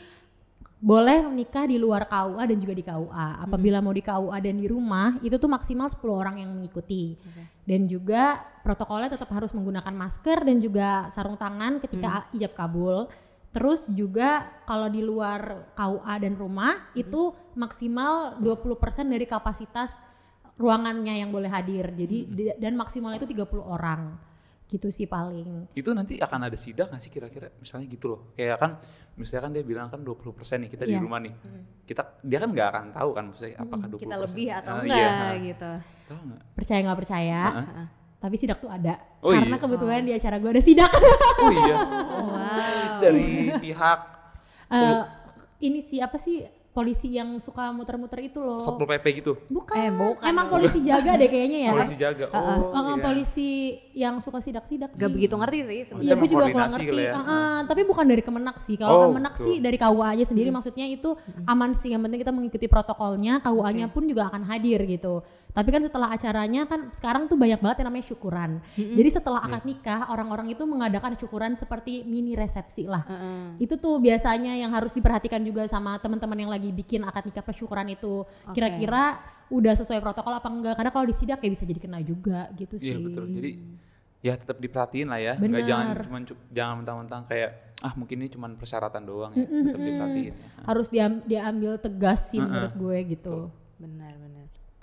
Speaker 3: boleh nikah di luar KUA dan juga di KUA. Apabila mau di KUA dan di rumah itu tuh maksimal 10 orang yang mengikuti.
Speaker 1: Oke.
Speaker 3: Dan juga protokolnya tetap harus menggunakan masker dan juga sarung tangan ketika ijab kabul. Terus juga kalau di luar KUA dan rumah itu maksimal 20% dari kapasitas ruangannya yang boleh hadir. Jadi di- dan maksimalnya itu 30 orang. Gitu sih paling.
Speaker 2: Itu nanti akan ada sidak nggak sih kira-kira? Misalnya gitu loh. Kayak kan misalnya kan dia bilang kan 20% nih kita di
Speaker 3: Iya.
Speaker 2: rumah nih. Kita dia kan nggak akan tahu kan maksudnya apakah 20%.
Speaker 1: Kita lebih atau
Speaker 2: Ah,
Speaker 1: enggak
Speaker 2: iya.
Speaker 1: gitu.
Speaker 2: Tahu nggak?
Speaker 3: Percaya nggak percaya,
Speaker 2: Heeh.
Speaker 3: tapi sidak tuh ada.
Speaker 2: Oh
Speaker 3: Karena
Speaker 2: iya.
Speaker 3: kebetulan di acara gue ada sidak.
Speaker 2: Oh iya.
Speaker 1: Wow.
Speaker 2: Itu dari pihak
Speaker 3: Eh, ini sih apa sih polisi yang suka muter-muter itu loh.
Speaker 2: Satpol PP gitu.
Speaker 3: Bukan.
Speaker 1: Eh, bukan
Speaker 3: Emang polisi jaga deh kayaknya ya.
Speaker 2: Polisi jaga. Oh, iya.
Speaker 3: polisi yang suka sidak-sidak sih.
Speaker 1: Gak begitu ngerti sih
Speaker 3: Iya,
Speaker 1: sebenarnya.
Speaker 3: gue juga kurang ngerti.
Speaker 2: ya.
Speaker 3: Eh, eh, tapi bukan dari Kemenak sih. Kalau
Speaker 2: Oh,
Speaker 3: Kemenak
Speaker 2: betul.
Speaker 3: sih dari KUA aja sendiri maksudnya itu aman sih. Yang penting kita mengikuti protokolnya, KUA-nya pun juga akan hadir gitu. Tapi kan setelah acaranya kan sekarang tuh banyak banget yang namanya syukuran. Jadi setelah akad nikah, orang-orang itu mengadakan syukuran seperti mini resepsi lah.
Speaker 1: Heeh.
Speaker 3: Itu tuh biasanya yang harus diperhatikan juga sama teman-teman yang lagi bikin akad nikah persyukuran itu.
Speaker 1: Oke.
Speaker 3: Kira-kira udah sesuai protokol apa enggak? Karena kalau disidak ya bisa jadi kena juga gitu sih.
Speaker 2: Iya betul. Jadi ya tetap diperhatiin lah ya.
Speaker 3: Bener.
Speaker 2: Nggak jangan cuma jangan mentang-mentang kayak ah mungkin ini cuma persyaratan doang ya. Tetap diperhatiin. ya.
Speaker 3: harus diam- diambil tegas sih
Speaker 2: Heeh.
Speaker 3: menurut gue gitu.
Speaker 1: Benar benar.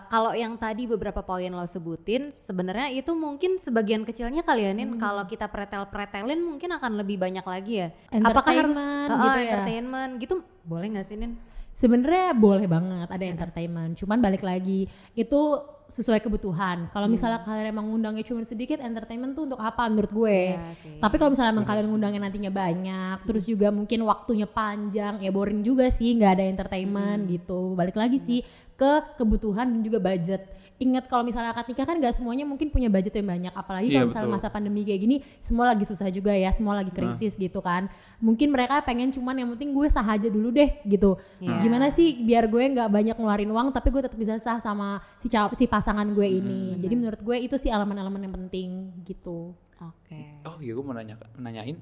Speaker 1: Kalau yang tadi beberapa poin lo sebutin, sebenarnya itu mungkin sebagian kecilnya kalianin
Speaker 3: Hmm.
Speaker 1: kalau kita pretel-pretelin mungkin akan lebih banyak lagi ya. Apakah harus
Speaker 3: Entertainment
Speaker 1: Heeh,
Speaker 3: gitu ya.
Speaker 1: entertainment gitu boleh nggak sih Nin?
Speaker 3: Sebenarnya boleh banget ada entertainment, cuman balik lagi itu sesuai kebutuhan. Kalau misalnya kalian emang ngundangnya cuma sedikit, entertainment tuh untuk apa menurut gue?
Speaker 1: Sih.
Speaker 3: Tapi kalau misalnya emang kalian ngundangnya nantinya banyak, terus juga mungkin waktunya panjang, ya boring juga sih nggak ada entertainment gitu. Balik lagi sih ke kebutuhan dan juga budget. Ingat kalau misalnya akad nikah kan nggak semuanya mungkin punya budget yang banyak, apalagi kalau misalnya
Speaker 2: betul.
Speaker 3: masa pandemi kayak gini, semua lagi susah juga ya, semua lagi krisis gitu kan. Mungkin mereka pengen cuman yang penting gue sah aja dulu deh gitu.
Speaker 1: Iya.
Speaker 3: Gimana sih biar gue nggak banyak ngeluarin uang, tapi gue tetap bisa sah sama si si pasangan gue ini. Jadi menurut gue itu sih elemen-elemen yang penting gitu.
Speaker 1: Oke.
Speaker 2: Oh iya gue mau nanya nanyain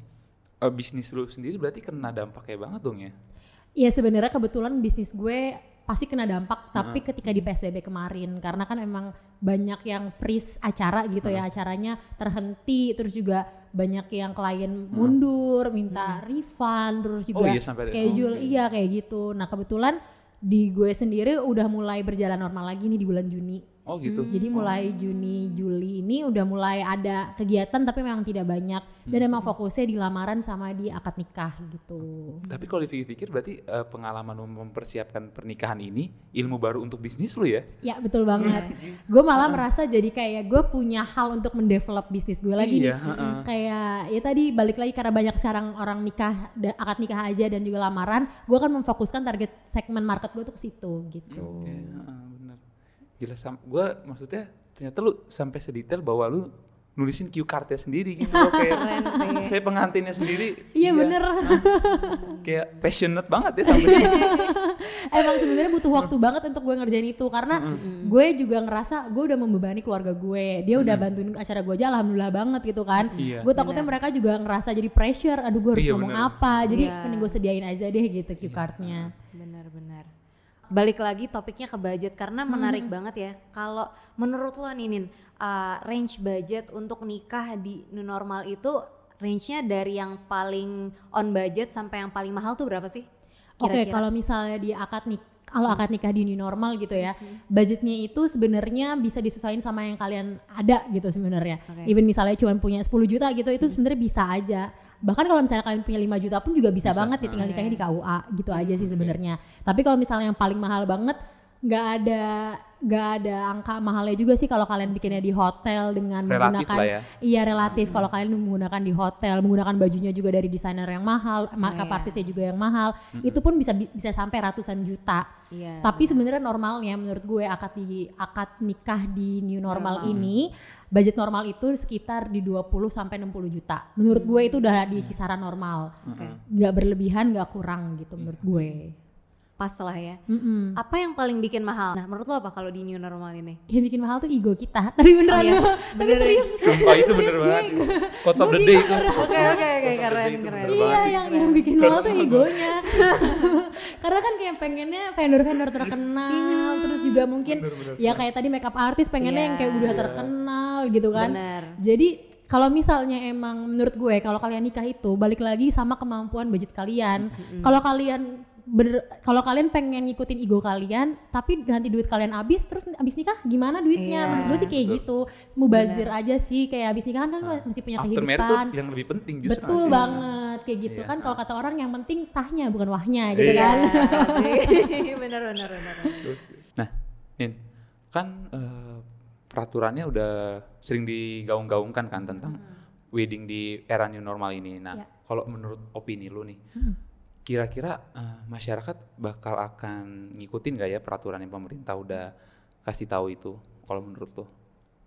Speaker 2: eh, bisnis lu sendiri berarti kena dampaknya banget dong ya?
Speaker 3: Iya sebenarnya kebetulan bisnis gue pasti kena dampak tapi ketika di PSBB kemarin karena kan emang banyak yang freeze acara gitu ya acaranya terhenti terus juga banyak yang klien mundur minta refund terus
Speaker 2: Oh
Speaker 3: juga
Speaker 2: iya, sampai ada-
Speaker 3: schedule.
Speaker 2: Oke.
Speaker 3: iya kayak gitu. Nah kebetulan di gue sendiri udah mulai berjalan normal lagi nih di bulan Juni
Speaker 2: Oh gitu.
Speaker 3: jadi mulai Juni Juli ini udah mulai ada kegiatan tapi memang tidak banyak dan
Speaker 2: Hmm.
Speaker 3: emang fokusnya di lamaran sama di akad nikah gitu
Speaker 2: Tapi kalau dipikir-pikir berarti eh, pengalaman mempersiapkan pernikahan ini ilmu baru untuk bisnis lu ya?
Speaker 3: Ya betul banget. gue malah merasa jadi kayak gue punya hal untuk mendevelop bisnis gue lagi
Speaker 2: Iya,
Speaker 3: nih.
Speaker 2: heeh.
Speaker 3: Kayak ya tadi balik lagi karena banyak sekarang orang nikah, akad nikah aja dan juga lamaran, gue akan memfokuskan target segmen market gue tuh ke situ gitu.
Speaker 2: Oke, heeh, benar. Jelas sam gue maksudnya ternyata lu sampai sedetail bahwa lu nulisin cue cardnya sendiri gitu loh kayak
Speaker 1: Keren sih.
Speaker 2: saya pengantinnya sendiri
Speaker 3: Iya bener.
Speaker 2: kayak passionate banget ya sampai sini.
Speaker 3: Emang sebenarnya butuh waktu banget untuk gue ngerjain itu karena gue juga ngerasa gue udah membebani keluarga gue. Dia udah bantuin acara gue aja alhamdulillah banget gitu kan.
Speaker 2: Iya.
Speaker 3: Gue takutnya mereka juga ngerasa jadi pressure. Aduh gue harus
Speaker 2: Iya,
Speaker 3: ngomong
Speaker 2: bener.
Speaker 3: apa. Jadi
Speaker 1: Iya.
Speaker 3: mending gue sediain aja deh gitu cue cardnya.
Speaker 1: Benar-benar. Balik lagi topiknya ke budget karena menarik banget ya. Kalau menurut lo nih Nin, uh, range budget untuk nikah di new normal itu range-nya dari yang paling on budget sampai yang paling mahal tuh berapa sih?
Speaker 3: Oke, kalau misalnya di akad nik kalau akad nikah di new normal gitu ya, budgetnya itu sebenarnya bisa disesuaikan sama yang kalian ada gitu sebenarnya.
Speaker 1: Oke.
Speaker 3: Even misalnya cuma punya 10 juta gitu, itu sebenarnya bisa aja. Bahkan kalau misalnya kalian punya 5 juta pun juga bisa,
Speaker 2: Bisa,
Speaker 3: banget ya tinggal
Speaker 1: ah.
Speaker 3: nikahnya di KUA gitu aja sih sebenarnya. Tapi kalau misalnya yang paling mahal banget nggak ada nggak ada angka mahalnya juga sih kalau kalian bikinnya di hotel dengan
Speaker 2: Relatif
Speaker 3: menggunakan
Speaker 2: lah ya.
Speaker 3: iya relatif kalau kalian menggunakan di hotel menggunakan bajunya juga dari desainer yang mahal makeup
Speaker 1: iya.
Speaker 3: artisnya juga yang mahal itu pun bisa bisa sampai ratusan juta
Speaker 1: Iya.
Speaker 3: tapi sebenarnya normalnya menurut gue akad di akad nikah di new normal
Speaker 1: Normal.
Speaker 3: ini budget normal itu sekitar di 20 sampai 60 juta. Menurut gue itu udah di kisaran normal.
Speaker 1: Oke.
Speaker 3: nggak berlebihan nggak kurang gitu menurut gue
Speaker 1: Pas lah ya.
Speaker 3: Mm-mm.
Speaker 1: Apa yang paling bikin mahal? Nah, menurut lo apa kalau di new normal ini?
Speaker 3: yang bikin mahal tuh ego kita tapi beneran
Speaker 1: iya.
Speaker 3: loh. tapi
Speaker 1: Bener.
Speaker 3: serius
Speaker 2: Sumpah itu bener banget. Quotes of the day itu.
Speaker 1: Oke, oke, oke, keren, keren.
Speaker 2: bener
Speaker 3: Iya yang, yang bikin mahal tuh egonya Karena kan kayak pengennya vendor-vendor terkenal Terus juga mungkin ya kayak tadi makeup artist pengennya yang kayak
Speaker 1: Iya.
Speaker 3: udah terkenal gitu kan
Speaker 1: Bener.
Speaker 3: Jadi kalau misalnya emang menurut gue kalau kalian nikah itu balik lagi sama kemampuan budget kalian. Kalau kalian ber, kalau kalian pengen ngikutin ego kalian tapi nanti duit kalian habis terus habis nikah gimana duitnya?
Speaker 1: Iya.
Speaker 3: Menurut gue sih kayak gitu. Mubazir aja sih kayak habis nikah kan masih punya
Speaker 2: After married tuh
Speaker 3: kehidupan.
Speaker 2: yang lebih penting justru.
Speaker 3: Betul
Speaker 2: sih.
Speaker 3: banget kayak gitu
Speaker 2: Iya.
Speaker 3: kan kalau kata orang yang penting sahnya bukan wahnya gitu
Speaker 2: Iya.
Speaker 3: kan.
Speaker 1: bener, bener, bener.
Speaker 2: Nah, Nin, kan eh, peraturannya udah sering digaung-gaungkan kan tentang wedding di era new normal ini. Nah,
Speaker 3: Ya.
Speaker 2: kalau menurut opini lu nih, kira-kira eh, masyarakat bakal akan ngikutin gak ya peraturan yang pemerintah udah kasih tahu itu? Kalau menurut lu?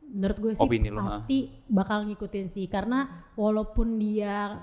Speaker 3: Menurut gue sih
Speaker 2: Opini lu,
Speaker 3: pasti bakal ngikutin sih karena walaupun dia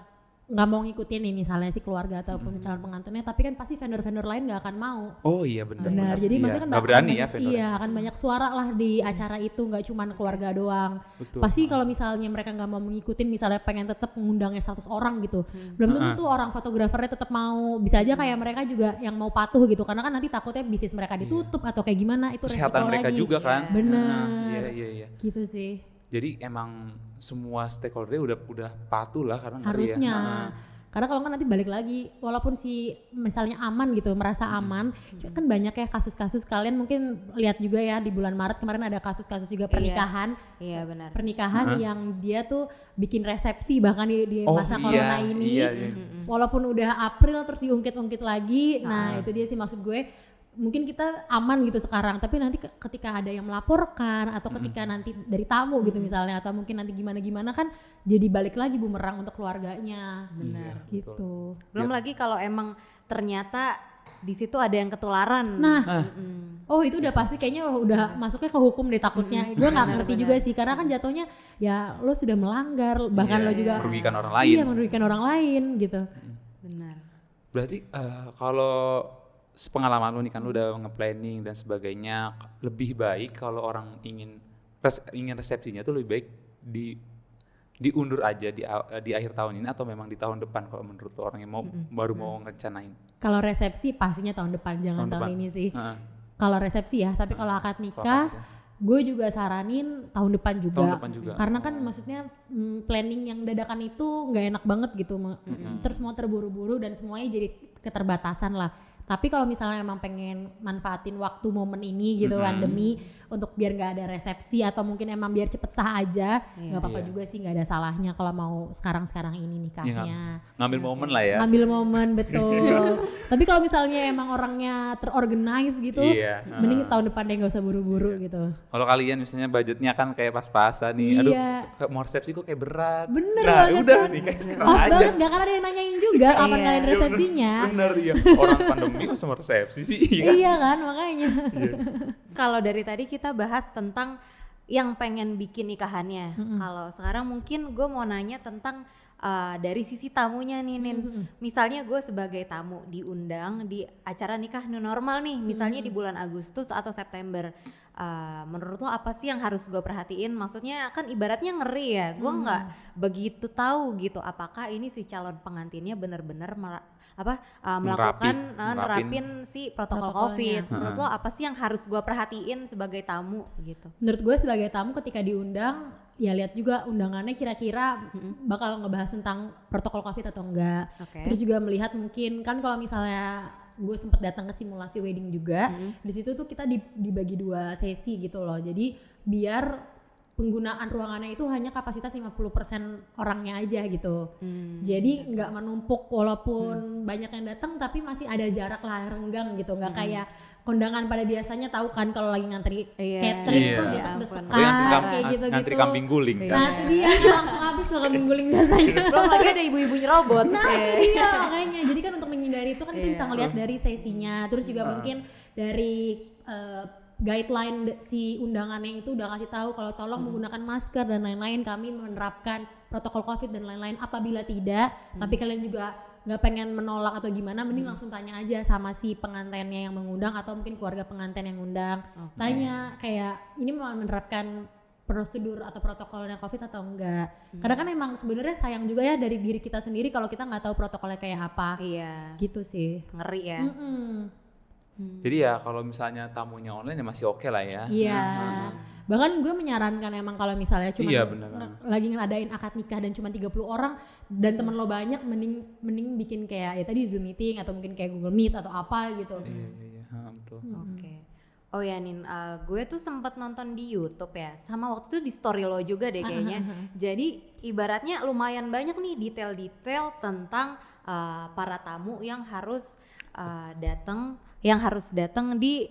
Speaker 3: nggak mau ngikutin nih misalnya si keluarga ataupun calon pengantinnya tapi kan pasti vendor-vendor lain nggak akan mau.
Speaker 2: Oh iya benar.
Speaker 3: Benar. Jadi
Speaker 2: Iya,
Speaker 3: maksudnya kan bakal
Speaker 2: berani ya vendor.
Speaker 3: Iya, akan banyak suara lah di acara itu nggak cuma keluarga doang.
Speaker 2: Betul.
Speaker 3: Pasti kalau misalnya mereka nggak mau mengikutin misalnya pengen tetap mengundangnya 100 orang gitu. Belum tentu tuh orang fotografernya tetap mau. Bisa aja kayak mereka juga yang mau patuh gitu karena kan nanti takutnya bisnis mereka ditutup atau kayak gimana itu
Speaker 2: Kesehatan mereka
Speaker 3: lagi.
Speaker 2: juga kan.
Speaker 3: Bener.
Speaker 2: Nah, iya iya iya.
Speaker 3: Gitu sih.
Speaker 2: Jadi emang semua stakeholder udah udah patuh lah karena ngeri ya.
Speaker 3: harusnya.
Speaker 2: Nah,
Speaker 3: karena kalau nggak nanti balik lagi walaupun si misalnya aman gitu merasa aman cuma kan banyak ya kasus-kasus. Kalian mungkin lihat juga ya di bulan Maret kemarin ada kasus-kasus juga pernikahan.
Speaker 1: Iya, benar.
Speaker 3: pernikahan yang dia tuh bikin resepsi bahkan di, di
Speaker 2: Oh,
Speaker 3: masa
Speaker 2: iya,
Speaker 3: corona ini.
Speaker 2: iya, iya.
Speaker 3: walaupun udah April terus diungkit-ungkit lagi. Nah
Speaker 2: Ah.
Speaker 3: itu dia sih maksud gue mungkin kita aman gitu sekarang tapi nanti ke- ketika ada yang melaporkan atau ketika nanti dari tamu gitu misalnya atau mungkin nanti gimana gimana kan jadi balik lagi bumerang untuk keluarganya
Speaker 1: Benar.
Speaker 2: Iya,
Speaker 3: gitu
Speaker 1: Belum lagi kalau emang ternyata di situ ada yang ketularan.
Speaker 3: Nah,
Speaker 1: Mm-mm.
Speaker 3: oh itu udah pasti kayaknya udah masuknya ke hukum deh takutnya. Gue nggak ngerti juga sih karena kan jatuhnya ya lo sudah melanggar bahkan
Speaker 2: Iya,
Speaker 3: lo juga
Speaker 2: merugikan orang lain.
Speaker 3: Iya merugikan orang lain gitu.
Speaker 1: benar.
Speaker 2: Berarti eh, kalau sepengalaman lu nih kan lu udah nge-planning dan sebagainya lebih baik kalau orang ingin res- ingin resepsinya tuh lebih baik di diundur aja di di akhir tahun ini atau memang di tahun depan kalau menurut lu orang yang mau baru mau ngerencanain.
Speaker 3: Kalau resepsi pastinya tahun depan jangan
Speaker 2: Tahun
Speaker 3: tahun,
Speaker 2: depan.
Speaker 3: ini sih. Kalau resepsi ya, tapi kalau akad
Speaker 2: Kalau
Speaker 3: nikah
Speaker 2: akad nikah.
Speaker 3: gue juga saranin tahun depan juga.
Speaker 2: Tahun depan juga.
Speaker 3: Karena kan maksudnya mm, planning yang dadakan itu nggak enak banget gitu. Me- Terus mau terburu-buru dan semuanya jadi keterbatasan lah. Tapi kalau misalnya emang pengen manfaatin waktu momen ini gitu
Speaker 2: Mm-mm.
Speaker 3: pandemi untuk biar nggak ada resepsi atau mungkin emang biar cepet sah aja nggak apa-apa
Speaker 2: Iya.
Speaker 3: juga sih nggak ada salahnya kalau mau sekarang-sekarang ini nikahnya
Speaker 2: Ngambil momen lah ya.
Speaker 3: ngambil momen betul. Tapi kalau misalnya emang orangnya terorganize gitu,
Speaker 2: Iya,
Speaker 3: mending tahun depan deh nggak usah buru-buru gitu.
Speaker 2: Kalau kalian misalnya budgetnya kan kayak pas-pasan nih, aduh
Speaker 3: Iya.
Speaker 2: kayak mau resepsi kok kayak berat.
Speaker 3: Bener
Speaker 2: nah,
Speaker 3: banget
Speaker 2: udah
Speaker 3: kan.
Speaker 2: nih kayak sekarang
Speaker 3: Pas
Speaker 2: aja.
Speaker 3: banget, nggak akan ada yang nanyain juga kapan
Speaker 1: Iya.
Speaker 3: kalian resepsinya.
Speaker 2: Bener iya. Orang pandemi kok sama resepsi sih. Iya. kan?
Speaker 3: iya kan makanya.
Speaker 1: Kalau dari tadi kita bahas tentang yang pengen bikin nikahannya. Kalau sekarang mungkin gue mau nanya tentang uh, dari sisi tamunya nih, Nin. Misalnya gue sebagai tamu diundang di acara nikah new normal nih, misalnya di bulan Agustus atau September. Uh, menurut lo apa sih yang harus gue perhatiin? Maksudnya kan ibaratnya ngeri ya. Gue nggak begitu tahu gitu. Apakah ini si calon pengantinnya benar-benar apa uh, melakukan
Speaker 2: Nerapin-
Speaker 1: uh,
Speaker 2: nerapin.
Speaker 1: si protokol. COVID. Menurut lo apa sih yang harus gue perhatiin sebagai tamu gitu?
Speaker 3: Menurut gue sebagai tamu ketika diundang, ya lihat juga undangannya kira-kira bakal ngebahas tentang protokol covid atau enggak.
Speaker 1: Oke.
Speaker 3: Terus juga melihat mungkin kan kalau misalnya gue sempat datang ke simulasi wedding juga, di situ tuh kita di- dibagi dua sesi gitu loh. Jadi biar penggunaan ruangannya itu hanya kapasitas 50% orangnya aja gitu.
Speaker 1: Hmm.
Speaker 3: Jadi nggak menumpuk walaupun banyak yang datang tapi masih ada jarak lah renggang gitu. Nggak kayak kondangan pada biasanya tahu kan kalau lagi ngantri
Speaker 1: Iya.
Speaker 3: catering
Speaker 2: Iya.
Speaker 3: tuh desek-desekan
Speaker 2: kam-
Speaker 3: kayak gitu-gitu.
Speaker 2: ngantri kambing guling
Speaker 1: Iya.
Speaker 2: kan.
Speaker 3: Nah itu dia langsung habis loh kambing guling biasanya.
Speaker 1: Belum lagi ada ibu-ibu nyerobot.
Speaker 3: Nah itu dia makanya. Jadi kan untuk menghindari itu kan kita
Speaker 1: Iya.
Speaker 3: bisa ngelihat dari sesinya, terus juga mungkin dari eh, guideline de- si undangannya itu udah kasih tahu kalau tolong menggunakan masker dan lain-lain. Kami menerapkan protokol covid dan lain-lain. Apabila tidak, tapi kalian juga nggak pengen menolak atau gimana, mending langsung tanya aja sama si pengantinnya yang mengundang atau mungkin keluarga pengantin yang ngundang. Tanya kayak ini mau menerapkan prosedur atau protokolnya covid atau enggak? Kadang kan emang sebenarnya sayang juga ya dari diri kita sendiri kalau kita nggak tahu protokolnya kayak apa.
Speaker 1: Iya,
Speaker 3: gitu sih.
Speaker 1: Ngeri ya.
Speaker 3: Mm-mm.
Speaker 2: Jadi ya kalau misalnya tamunya online ya masih oke lah ya.
Speaker 3: iya bahkan gue menyarankan emang kalau misalnya cuma
Speaker 2: Iya, benar.
Speaker 3: lagi ngadain akad nikah dan cuma 30 orang dan temen lo banyak mending mending bikin kayak ya tadi zoom meeting atau mungkin kayak google meet atau apa gitu
Speaker 2: Iya iya iya, ha, betul.
Speaker 1: Oke. Oh ya Nin, uh, gue tuh sempat nonton di YouTube ya, sama waktu itu di story lo juga deh kayaknya. Jadi ibaratnya lumayan banyak nih detail-detail tentang uh, para tamu yang harus uh, datang, yang harus datang di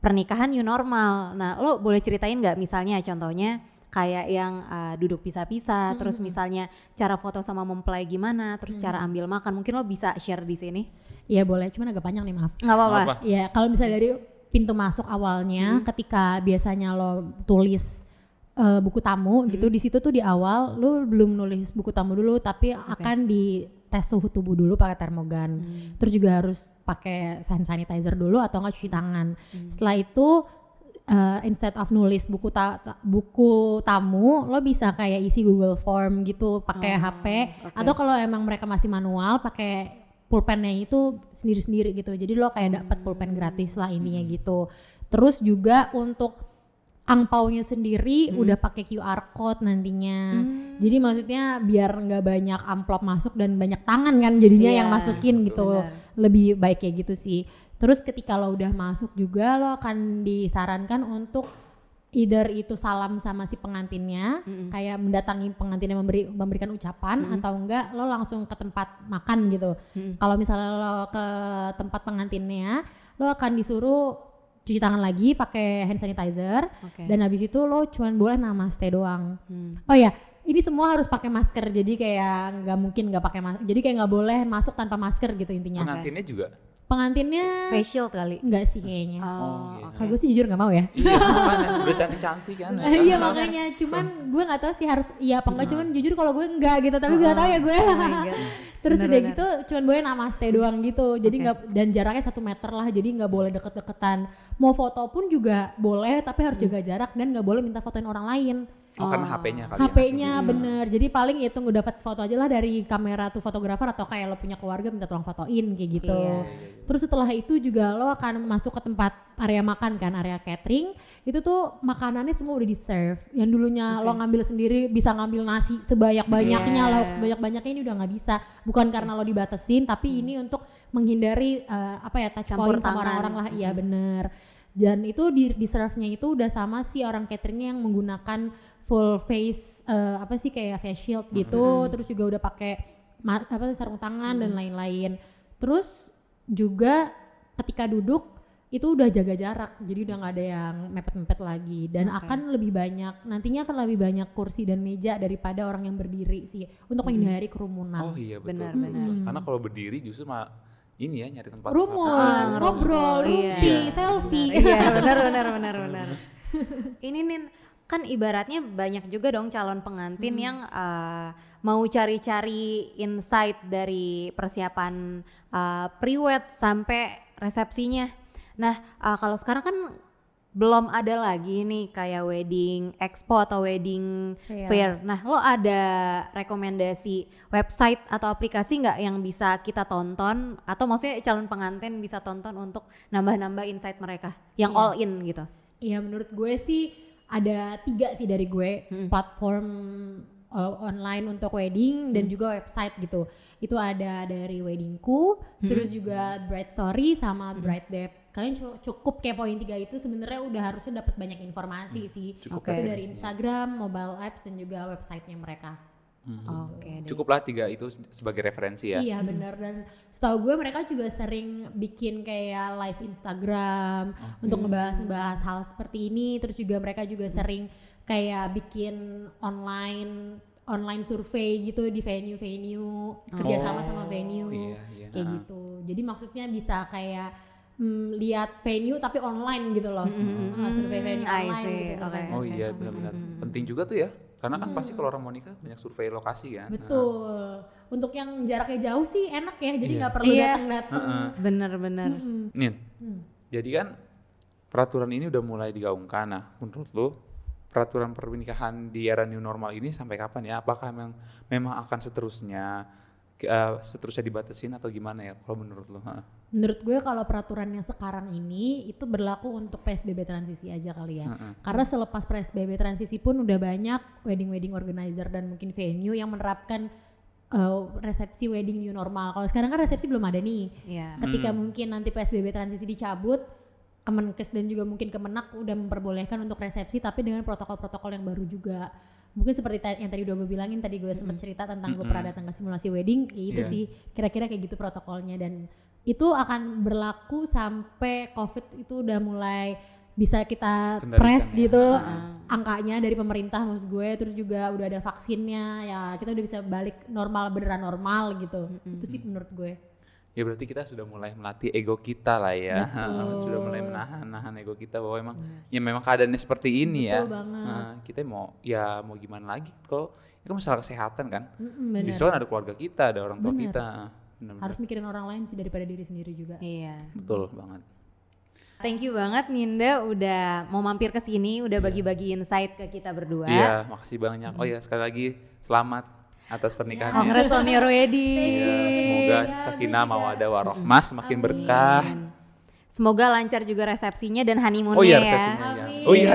Speaker 1: pernikahan new normal. Nah, lo boleh ceritain nggak misalnya contohnya kayak yang uh, duduk pisah-pisah, terus misalnya cara foto sama mempelai gimana, terus cara ambil makan, mungkin lo bisa share di sini?
Speaker 3: Iya boleh cuman agak panjang nih maaf
Speaker 1: Nggak apa-apa.
Speaker 2: Apa?
Speaker 3: Ya, kalau misalnya dari pintu masuk awalnya, ketika biasanya lo tulis eh, buku tamu gitu, di situ tuh di awal lo belum nulis buku tamu dulu, tapi akan di tes suhu tubuh dulu pakai termogan. Terus juga harus pakai hand sanitizer dulu atau enggak cuci tangan. Setelah itu eh, instead of nulis buku ta- ta- buku tamu, lo bisa kayak isi Google Form gitu pakai
Speaker 1: Oh,
Speaker 3: HP
Speaker 1: oke.
Speaker 3: atau kalau emang mereka masih manual pakai pulpennya itu sendiri-sendiri gitu. Jadi lo kayak dapat pulpen gratis lah ininya gitu. Terus juga untuk angpaunya sendiri udah pakai QR code nantinya. Jadi maksudnya biar nggak banyak amplop masuk dan banyak tangan kan jadinya
Speaker 1: Iya,
Speaker 3: yang masukin gitu.
Speaker 1: benar.
Speaker 3: Lebih baik kayak gitu sih. Terus ketika lo udah masuk juga lo akan disarankan untuk either itu salam sama si pengantinnya, kayak mendatangi pengantinnya memberi memberikan ucapan atau enggak lo langsung ke tempat makan gitu. Kalau misalnya lo ke tempat pengantinnya, lo akan disuruh cuci tangan lagi pakai hand sanitizer
Speaker 1: Oke.
Speaker 3: dan habis itu lo cuman boleh namaste doang.
Speaker 1: Hmm.
Speaker 3: Oh ya, ini semua harus pakai masker. Jadi kayak nggak mungkin nggak pakai masker. Jadi kayak nggak boleh masuk tanpa masker gitu intinya.
Speaker 2: Pengantinnya juga.
Speaker 3: Pengantinnya
Speaker 1: Facial kali.
Speaker 3: nggak sih kayaknya.
Speaker 1: Oh,
Speaker 2: iya.
Speaker 3: Kalau gue sih jujur nggak mau ya.
Speaker 2: Iya, makanya udah cantik-cantik kan.
Speaker 3: Iya makanya, cuman gue nggak tahu sih harus iya apa enggak. Cuman jujur kalau gue enggak gitu, tapi gue tahu ya gue.
Speaker 1: Oh
Speaker 3: Terus udah
Speaker 1: Bener-bener.
Speaker 3: gitu, cuman boleh namaste doang gitu. Jadi nggak dan jaraknya satu meter lah. Jadi nggak boleh deket-deketan. Mau foto pun juga boleh, tapi harus jaga jarak dan nggak boleh minta fotoin orang lain.
Speaker 2: Oh, karena HP-nya kali ya.
Speaker 3: HP-nya bener. Jadi paling itu nggak dapat foto aja lah dari kamera tuh fotografer atau kayak lo punya keluarga minta tolong fotoin kayak gitu.
Speaker 1: Iya.
Speaker 3: Terus setelah itu juga lo akan masuk ke tempat area makan kan, area catering. Itu tuh makanannya semua udah di serve. Yang dulunya lo ngambil sendiri bisa ngambil nasi sebanyak-banyaknya,
Speaker 1: Iya.
Speaker 3: lauk sebanyak-banyaknya ini udah nggak bisa. Bukan karena lo dibatasin, tapi ini untuk menghindari eh, apa ya touch
Speaker 1: Campur
Speaker 3: point sama orang-orang lah. Iya bener. Dan itu di, di serve-nya itu udah sama si orang cateringnya yang menggunakan full face eh, apa sih kayak face shield gitu, terus juga udah pakai apa sarung tangan dan lain-lain. Terus juga ketika duduk itu udah jaga jarak, jadi udah nggak ada yang mepet-mepet lagi dan
Speaker 1: Oke.
Speaker 3: akan lebih banyak nantinya akan lebih banyak kursi dan meja daripada orang yang berdiri sih untuk menghindari kerumunan.
Speaker 2: Oh iya betul.
Speaker 1: Benar, benar.
Speaker 2: Karena kalau berdiri justru mah ini ya nyari tempat
Speaker 3: Rumor,
Speaker 2: makan.
Speaker 3: ngobrol,
Speaker 1: Iya.
Speaker 3: rupi,
Speaker 2: Iya.
Speaker 3: selfie.
Speaker 1: Iya, benar benar benar benar. Ini nih kan ibaratnya banyak juga dong calon pengantin yang uh, mau cari-cari insight dari persiapan uh, pre-wed sampai resepsinya. Nah, uh, kalau sekarang kan belum ada lagi nih kayak wedding expo atau wedding
Speaker 3: Fair.
Speaker 1: fair. Nah, lo ada rekomendasi website atau aplikasi nggak yang bisa kita tonton atau maksudnya calon pengantin bisa tonton untuk nambah-nambah insight mereka yang
Speaker 3: Iya.
Speaker 1: all in gitu.
Speaker 3: Iya menurut gue sih ada tiga sih dari gue
Speaker 1: Hmm.
Speaker 3: platform uh, online untuk wedding dan juga website gitu. Itu ada dari Weddingku,
Speaker 1: Hmm.
Speaker 3: terus juga Bride Story sama Bride Dep. kalian cu- cukup kepoin tiga itu sebenarnya udah harusnya dapat banyak informasi sih
Speaker 2: cukup
Speaker 3: itu
Speaker 1: Oke.
Speaker 3: dari Instagram, mobile apps dan juga websitenya mereka.
Speaker 1: Oke deh.
Speaker 2: Cukuplah tiga itu sebagai referensi ya.
Speaker 3: Iya benar dan setahu gue mereka juga sering bikin kayak live Instagram untuk ngebahas-ngebahas hal seperti ini. Terus juga mereka juga sering kayak bikin online online survei gitu di venue-venue kerja sama sama venue
Speaker 2: Iya, iya.
Speaker 3: kayak gitu. Jadi maksudnya bisa kayak mm, lihat venue tapi online gitu loh. Uh, survei venue
Speaker 1: I
Speaker 3: online
Speaker 1: see,
Speaker 3: gitu.
Speaker 2: Oh iya benar-benar penting juga tuh ya. Karena kan pasti kalau orang mau nikah banyak survei lokasi kan.
Speaker 3: Betul. Untuk yang jaraknya jauh sih enak ya. Jadi
Speaker 2: Iya.
Speaker 3: nggak perlu
Speaker 1: Iya.
Speaker 3: datang-datang.
Speaker 1: Bener-bener.
Speaker 3: Mm.
Speaker 2: Nin,
Speaker 3: Hmm.
Speaker 2: jadi kan peraturan ini udah mulai digaungkan. Nah, menurut lu peraturan pernikahan di era new normal ini sampai kapan ya? Apakah memang memang akan seterusnya eh, seterusnya dibatasin atau gimana ya? Kalau menurut lu? Ha.
Speaker 3: Menurut gue kalau peraturan yang sekarang ini itu berlaku untuk PSBB transisi aja kali ya.
Speaker 2: Heeh.
Speaker 3: Karena selepas PSBB transisi pun udah banyak wedding-wedding organizer dan mungkin venue yang menerapkan uh, resepsi wedding new normal. Kalau sekarang kan resepsi belum ada nih.
Speaker 1: Iya.
Speaker 3: Ketika
Speaker 2: Hmm.
Speaker 3: mungkin nanti PSBB transisi dicabut, Kemenkes dan juga mungkin Kemenak udah memperbolehkan untuk resepsi tapi dengan protokol-protokol yang baru juga. Mungkin seperti ta- yang tadi udah gue bilangin tadi gue sempat cerita tentang gue
Speaker 2: Mm-mm.
Speaker 3: pernah datang ke simulasi wedding, ya itu
Speaker 2: Iya.
Speaker 3: sih kira-kira kayak gitu protokolnya dan itu akan berlaku sampai COVID itu udah mulai bisa kita
Speaker 2: Kendalikan
Speaker 3: press
Speaker 2: ya.
Speaker 3: gitu
Speaker 1: Heeh.
Speaker 3: angkanya dari pemerintah maksud gue terus juga udah ada vaksinnya ya kita udah bisa balik normal beneran normal gitu itu sih menurut gue
Speaker 2: Ya berarti kita sudah mulai melatih ego kita lah ya.
Speaker 3: Betul.
Speaker 2: sudah mulai menahan-nahan ego kita bahwa emang ya memang keadaannya seperti ini ya.
Speaker 3: Betul banget.
Speaker 2: Nah, kita mau ya mau gimana lagi kalau itu kan masalah kesehatan kan.
Speaker 3: Mm-mm, bener.
Speaker 2: Di situ kan ada keluarga kita, ada orang tua
Speaker 3: Bener.
Speaker 2: kita. Bener,
Speaker 3: harus mikirin orang lain sih daripada diri sendiri juga
Speaker 1: Iya.
Speaker 2: betul banget.
Speaker 1: Thank you banget Ninda udah mau mampir ke sini, udah bagi-bagi insight ke kita berdua.
Speaker 2: Iya, makasih banyak. Oh ya, sekali lagi selamat atas pernikahannya.
Speaker 1: Congrats on your wedding.
Speaker 2: Iya, semoga
Speaker 3: Ya,
Speaker 2: sakinah ada warohmah semakin berkah.
Speaker 1: Semoga lancar juga resepsinya dan honeymoonnya
Speaker 2: Oh iya,
Speaker 1: ya.
Speaker 2: resepsinya ya.
Speaker 3: Amin.
Speaker 2: Oh iya,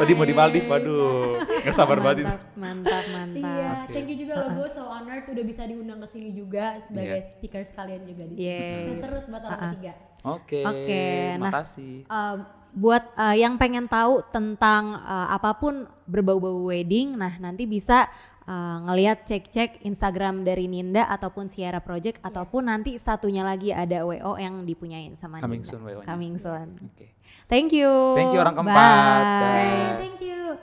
Speaker 2: tadi mau di Maldives, waduh. Gak sabar banget itu.
Speaker 1: Mantap, mantap.
Speaker 3: Iya,
Speaker 2: Oke.
Speaker 3: thank you juga lo gue so honored udah bisa diundang ke sini juga sebagai
Speaker 2: Iya.
Speaker 3: speaker sekalian juga di sini.
Speaker 1: Yeay.
Speaker 3: Sukses terus buat tahun ketiga.
Speaker 2: Oke,
Speaker 1: Oke, nah,
Speaker 2: makasih.
Speaker 1: Uh, buat uh, yang pengen tahu tentang uh, apa pun berbau-bau wedding, nah nanti bisa uh, ngelihat cek-cek Instagram dari Ninda ataupun Sierra Project ataupun nanti satunya lagi ada WO yang dipunyain sama
Speaker 2: Coming
Speaker 1: Ninda.
Speaker 2: soon WO-nya.
Speaker 1: Coming soon.
Speaker 2: Oke.
Speaker 1: Thank you.
Speaker 2: Thank you orang keempat.
Speaker 1: Bye.
Speaker 2: Bye.
Speaker 3: Thank you.